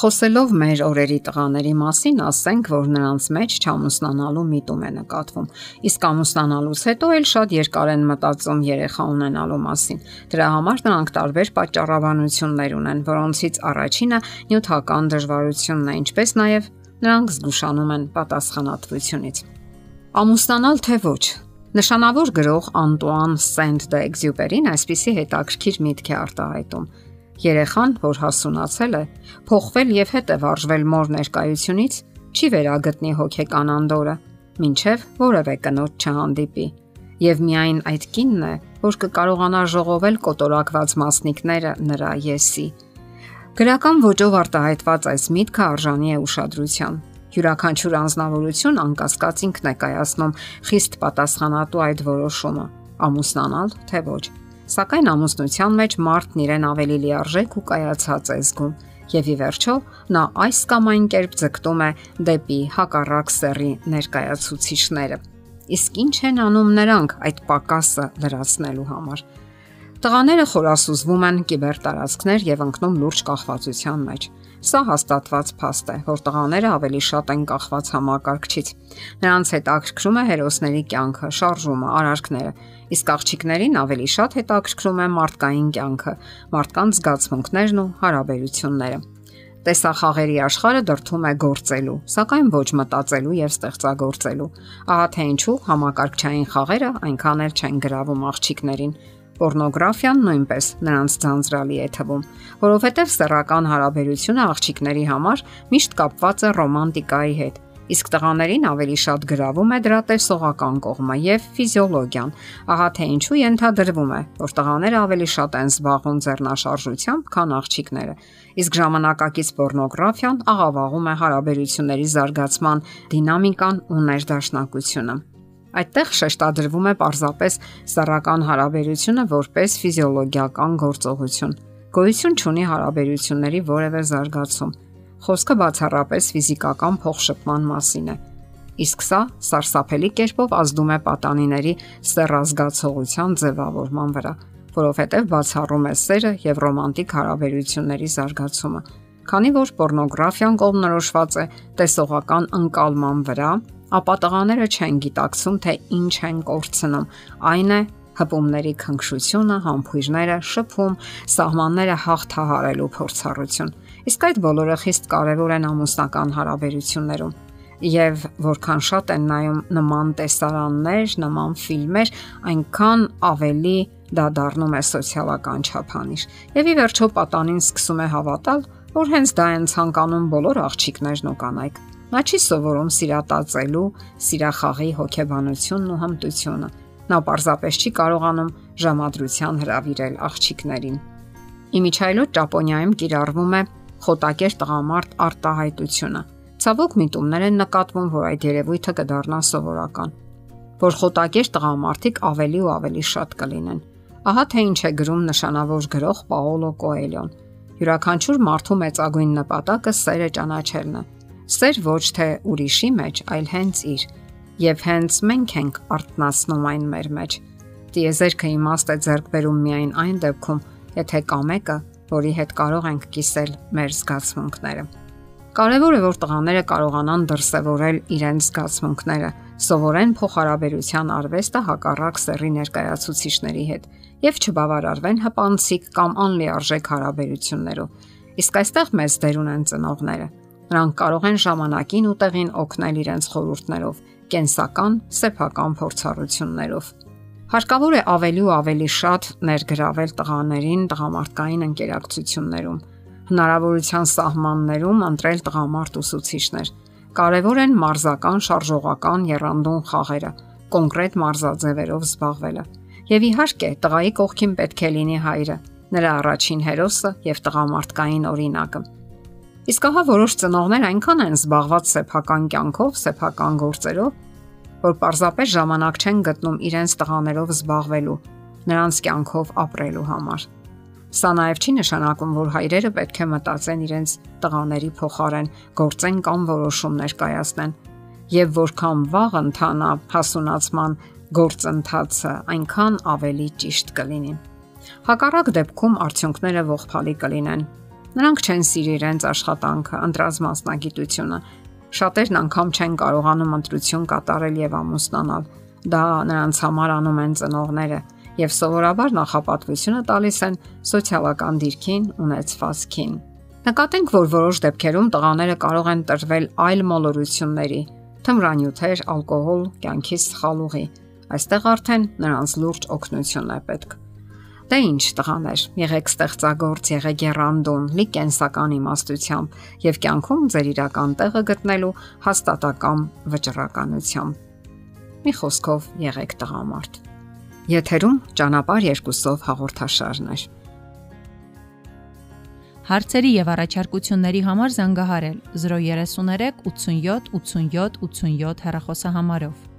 Խոսելով մեր օրերի տղաների մասին, ասենք, որ նրանց մեջ չամուսնանալու միտում է նկատվում։ Իսկ ամուսնանալուց հետո էլ շատ երկար են մտածում երեխա ունենալու մասին։ Դրա համար նրանք տարբեր պատճառաբանություններ ունեն, որոնցից առաջինը նյութական դժվարությունն է, ինչպես նաև նրանք զգուշանում են պատասխանատվությունից։ Ամուսնանալ թե ոչ, Նշանավոր գրող Անտուան Սենտ-Դ'Եքզյուպերին այսպիսի հետաքրքիր միտք է արտահայտում Երեխան, որ հասունացել է, փոխվել եւ հետ է վարժվել մոր ներկայությունից, չի վերագտնի հոգեկան անդորը, ինչև որևէ կնոջ չհանդիպի։ Եվ միայն այդ կինն է, որ կկարողանա ժողովել կոտորակված մասնիկները նրա եսի։ Գրական ոճով արտահայտված այս միտքը արժանի է ուշադրության։ Յուրաքանչյուր անznավորություն անկասկած ինքն է կայացնում խիստ պատասխանատու այդ որոշումը՝ ամուսնանալ թե ոչ Սակայն ամուսնության մեջ մարդն իրեն ավելի լիարժեք ու կայացած է զգում եւ ի վերջո նա այս կամ այն կերպ ձգտում է դեպի հակառակ սեռի ներկայացուցիչները։ Իսկ ինչ են անում նրանք այդ պակասը լրացնելու համար։ Տղաները խորասուզվում են կիբերտարածքներ եւ ընկնում լուրջ կախվածության մեջ։ Սա հաստատված փաստ է, որ տղաները ավելի շատ են կախված համակարգչից։ Նրանց հետ ակրկրում է հերոսների կյանքը, շարժումը, արարքները, իսկ աղջիկներին ավելի շատ հետաքրքրում է մարդկային կյանքը, մարդկանց զգացմունքներն ու հարաբերությունները։ Տեսախաղերի աշխարհը դրթում է գործելու, սակայն ոչ մտածելու եւ ստեղծագործելու։ Ահա թե ինչու համակարգչային խաղերը այնքան էլ չեն գրավում աղջիկներին, Պորնոգրաֆիան նույնպես նրանց ձանձրալի է թվում, որովհետև սեռական հարաբերությունը աղջիկների համար միշտ կապված է ռոմանտիկայի հետ, իսկ տղաներին ավելի շատ գրավում է դրա տեսողական կողմը եւ ֆիզիոլոգիան։ Ահա թե ինչու ենթադրվում է, որ տղաները ավելի շատ են զբաղվում ձեռնաշարժությամբ, քան աղջիկները։ Իսկ ժամանակակից պորնոգրաֆիան աղավաղում է հարաբերությունների զարգացման դինամիկան ու ներդաշնակությունը։ Այդտեղ շեշտադրվում է պարզապես սեռական հարաբերությունը որպես ֆիզիոլոգիական գործողություն։ Գոյություն չունի հարաբերությունների որևէ զարգացում։ Խոսքը բացառապես ֆիզիկական փոխշփման մասին է։ Իսկ սա սարսափելի կերպով ազդում է պատանիների սեռազգացողության ձևավորման վրա, որովհետև բացառում է սերը եւ ռոմանտիկ հարաբերությունների զարգացումը։ Քանի որ պորնոգրաֆիան կողմնորոշված է տեսողական ընկալման վրա, ապա տղաները չեն գիտակցում, թե ինչ են կորցնում։ Այն է հպումների քնքշությունը, համբույրները, շփում, սահմանները հաղթահարելու փորձառություն։ Իսկ այդ բոլորը խիստ կարևոր են ամուսնական հարաբերություններում եւ որքան շատ են նայում նման տեսարաններ, նման ֆիլմեր, այնքան ավելի դա դառնում է սոցիալական չափանիշ։ Եվ ի վերջո պատանին սկսում է հավատալ, որ հենց դա են ցանկանում բոլոր աղջիկներն ու կանայք։ Նա չի սովորում սիրատացելու, սիրախաղի հոգեբանությունն ու հմտությունը։ Նա պարզապես չի կարողանում ժամադրության հravirել աղջիկներին։ Իմիջայլոտ Ճապոնիայում կիրառվում է խոտակեր տղամարդ արտահայտությունը։ Ցավոք միտումներ են նկատվում, որ այդ երևույթը կդառնա սովորական, որ խոտակեր տղամարդիկ ավելի ու ավելի շատ կլինեն։ Ահա թե ինչ է գրում նշանավոր գրող Պաոլո Կոելյոն։ Յուրաքանչյուր մարդու մեծագույն նպատակը սերը ճանաչելն է Սեր ոչ թե ուրիշի մեջ, այլ հենց իր։ Եվ հենց մենք ենք արտնասնում այն մեր մեջ։ Տիեզերքը իմաստ է ձեռք բերում միայն այն դեպքում, եթե կա մեկը, որի հետ կարող ենք կիսել մեր զգացմունքները։ Կարևոր է, որ տղաները կարողանան դրսևորել իրենց զգացմունքները, սովորեն փոխհարաբերության արվեստը հակառակ սեռի ներկայացուցիչների հետ եւ չբավարարվեն հպանցիկ կամ անլիարժեք հարաբերություններով։ Իսկ այստեղ մեծ դեր ունեն ծնողները։ Նրանք կարող են ժամանակին ու տեղին օգնել իրենց խորհուրդներով, կենսական, սեփական փորձառություններով։ Հարկավոր է ավելի ու ավելի շատ ներգրավել տղաներին տղամարդկային ընկերակցություններում, հնարավորության սահմաններում ընտրել տղամարդ ուսուցիչներ։ Կարևոր են մարզական, շարժողական, երանդուն խաղերը, կոնկրետ մարզաձևերով զբաղվելը։ Եվ իհարկե, տղայի կողքին պետք է լինի հայրը, նրա առաջին հերոսը եւ տղամարդկային օրինակը։ Իսկ ահա որոշ ծնողներ այնքան են զբաղված սեփական կյանքով, սեփական գործերով, որ պարզապես ժամանակ չեն գտնում իրենց տղաներով զբաղվելու, նրանց կյանքով ապրելու համար։ Սա նաև չի նշանակում, որ հայրերը պետք է մտածեն իրենց տղաների փոխարեն, գործեն կամ որոշումներ կայացնեն, եւ որքան վաղ ընթանա հասունացման գործընթացը, այնքան ավելի ճիշտ կլինի։ Հակառակ դեպքում արդյունքները ողբալի կլինեն Նրանք չեն սիրի իրենց աշխատանքը, ընտրած մասնագիտությունը։ Շատերն անգամ չեն կարողանում ընտրություն կատարել եւ ամուսնանալ։ Դա նրանց համար անում են ծնողները եւ սովորաբար նախապատվությունը տալիս են սոցիալական դիրքին, ունեցվածքին։ Նկատենք, որ որոշ դեպքերում տղաները կարող են տրվել այլ մոլորությունների՝ թմրանյութեր, ալկոհոլ, կյանքից սխալուղի։ Այստեղ արդեն նրանց լուրջ օգնություն է պետք։ Դե ինչ տղաներ, եղեք ստեղծագործ, եղեք երանդուն, լի կենսական իմաստությամբ եւ կյանքում ձեր իրական տեղը գտնելու հաստատակամ վճռականությամբ։ Մի խոսքով եղեք տղամարդ։ Եթերում ճանապար երկուսով հաղորդաշարներ։ Հարցերի եւ առաջարկությունների համար զանգահարել 033 87 87 87 հեռախոսահամարով։